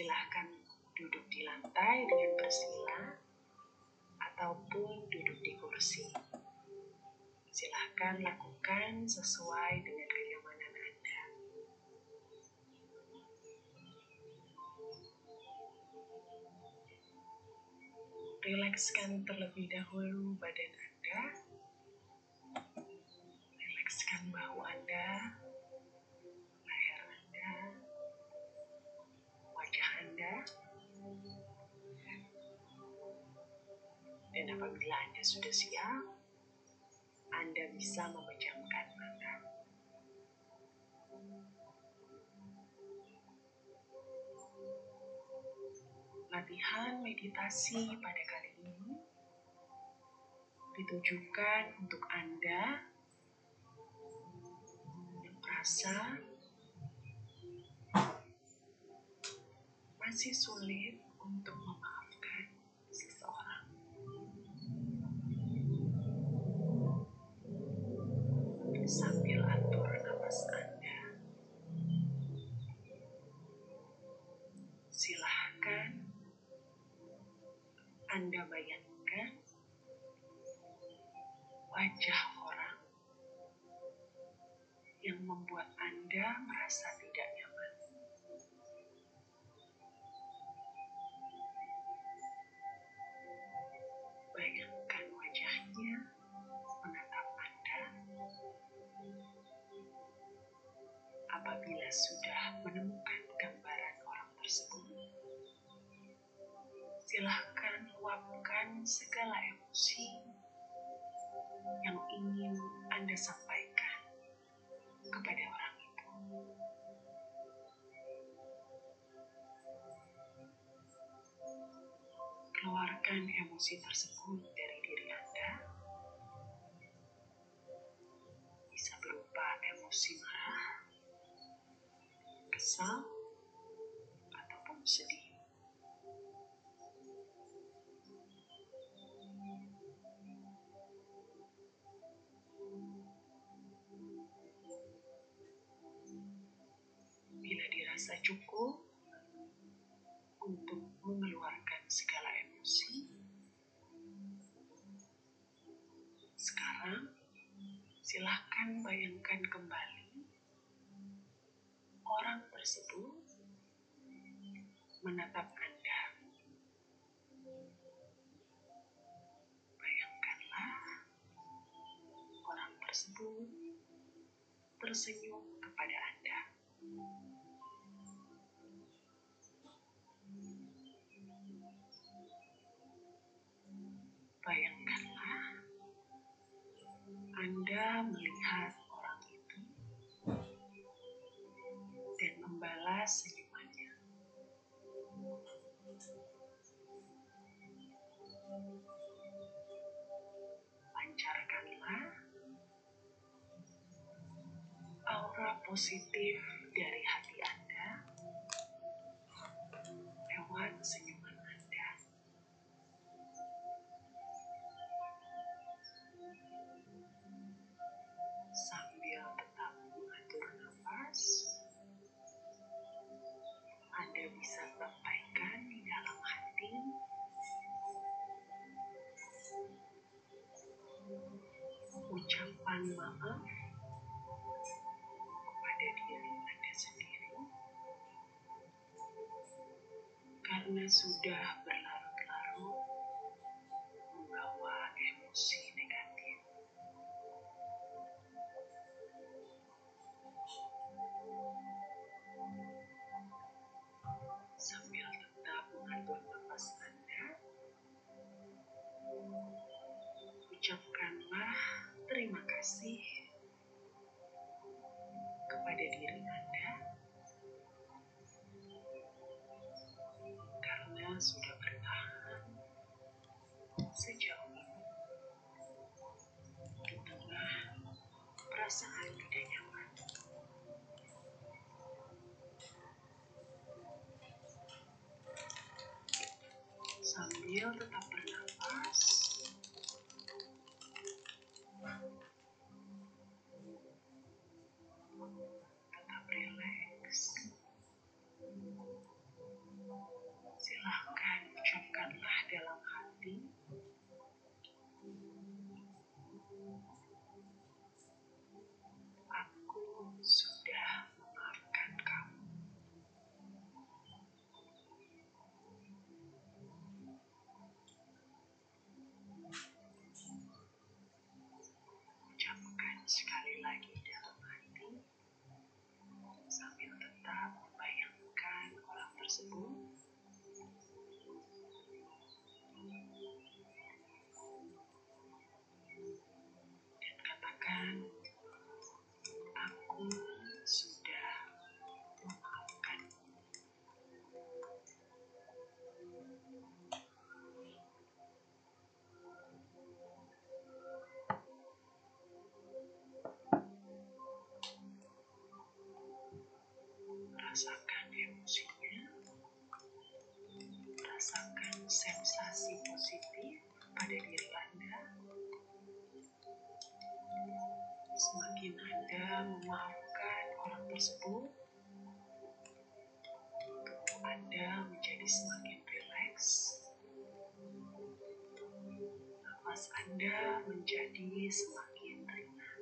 Silahkan duduk di lantai dengan bersila ataupun duduk di kursi. Silahkan lakukan sesuai dengan kenyamanan Anda. Rilekskan terlebih dahulu badan Anda. Rilekskan bahu Anda, Dan apabila Anda sudah siap, Anda bisa memejamkan mata. Latihan meditasi pada kali ini ditujukan untuk Anda yang merasa masih sulit untuk memaafkan yang membuat Anda merasa tidak nyaman. Bayangkan wajahnya menatap Anda. Apabila sudah menemukan gambaran orang tersebut, silahkan luapkan segala emosi yang ingin Anda sampaikan kepada orang itu. Keluarkan emosi tersebut dari diri Anda. Bisa berupa emosi marah, kesal, ataupun sedih. Dirasa cukup untuk mengeluarkan segala emosi, sekarang silahkan bayangkan kembali orang tersebut menatap Anda. Bayangkanlah orang tersebut tersenyum kepada Anda. Bayangkanlah Anda melihat orang itu dan membalas senyumannya. Pancarkanlah aura positif dari hati ucapan maaf kepada diri Anda sendiri. Karena sudah Thank you. possible. Semakin Anda memaafkan orang tersebut, Anda menjadi semakin rileks. Nafas Anda menjadi semakin ringan.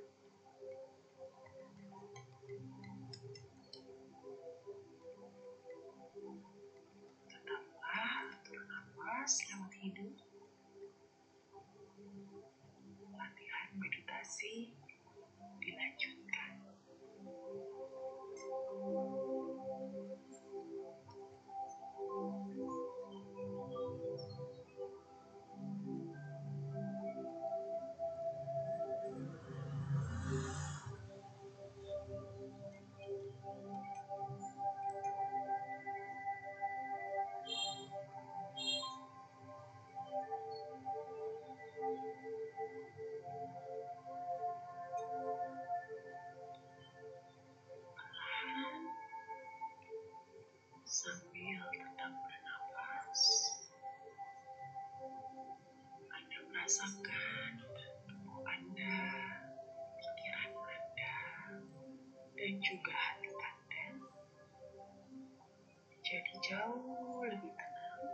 Tetaplah atur nafas lewat hidung. Latihan meditasi dilanjutkan. Perlahan, Anda merasakan tubuh Anda, pikiran Anda, dan juga hati Anda menjadi jauh lebih tenang,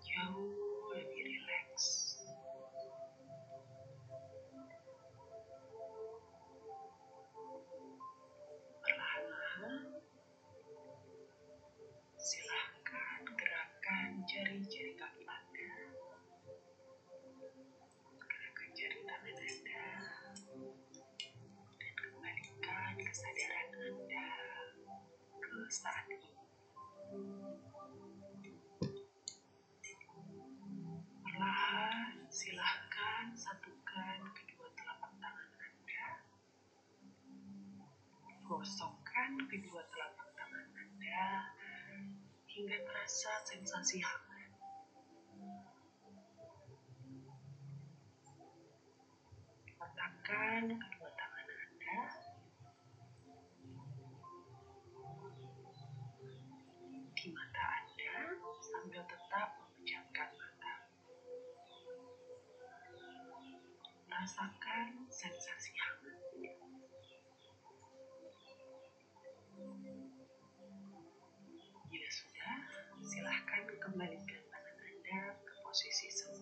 jauh lebih rileks. Perlahan-lahan, silahkan ke saat ini. Perlahan, silahkan satukan kedua telapak tangan Anda. Gosokkan kedua telapak tangan Anda hingga terasa sensasi hangat. Letakkan sambil tetap memejamkan mata. Rasakan sensasi hangat. Bila sudah, silahkan kembalikan tangan Anda ke posisi semula.